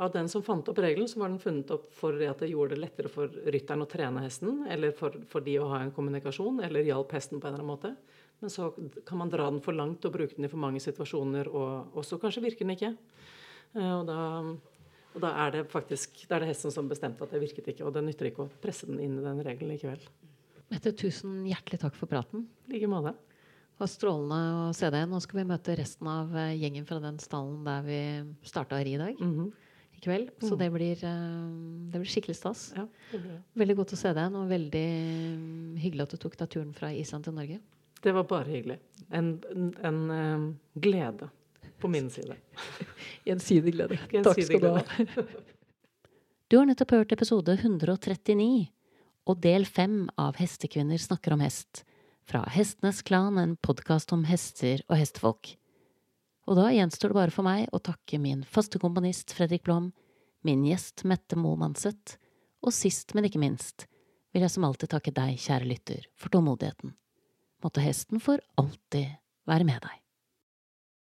Av den som fant opp regelen, så var den funnet opp for at det gjorde det lettere for rytteren å trene hesten, eller for, for de å ha en kommunikasjon, eller hjalp hesten på en eller annen måte. Men så kan man dra den for langt og bruke den i for mange situasjoner, og så kanskje virker den ikke. Eh, og da, og da er det faktisk da er det hesten som bestemte at det virket ikke. Og det nytter ikke å presse den inn i den regelen likevel. Mette, tusen hjertelig takk for praten. I like måte. Det var strålende å se deg. Nå skal vi møte resten av eh, gjengen fra den stallen der vi starta her i dag. Mm -hmm. I kveld. Så mm. det, blir, eh, det, blir, skikkelig stas. Ja, veldig godt å se deg. Og veldig hyggelig at du tok deg turen fra Island til Norge. Det var bare hyggelig. En, en, en um, glede på min side. Gjensidig glede. Takk skal du ha. du har nettopp hørt episode 139 og del fem av Hestekvinner snakker om hest. Fra Hestenes Klan, en podkast om hester og hestefolk. Og da gjenstår det bare for meg å takke min faste komponist Fredrik Blom, min gjest Mette Moe Manseth, og sist, men ikke minst, vil jeg som alltid takke deg, kjære lytter, for tålmodigheten måtte hesten for alltid være med deg.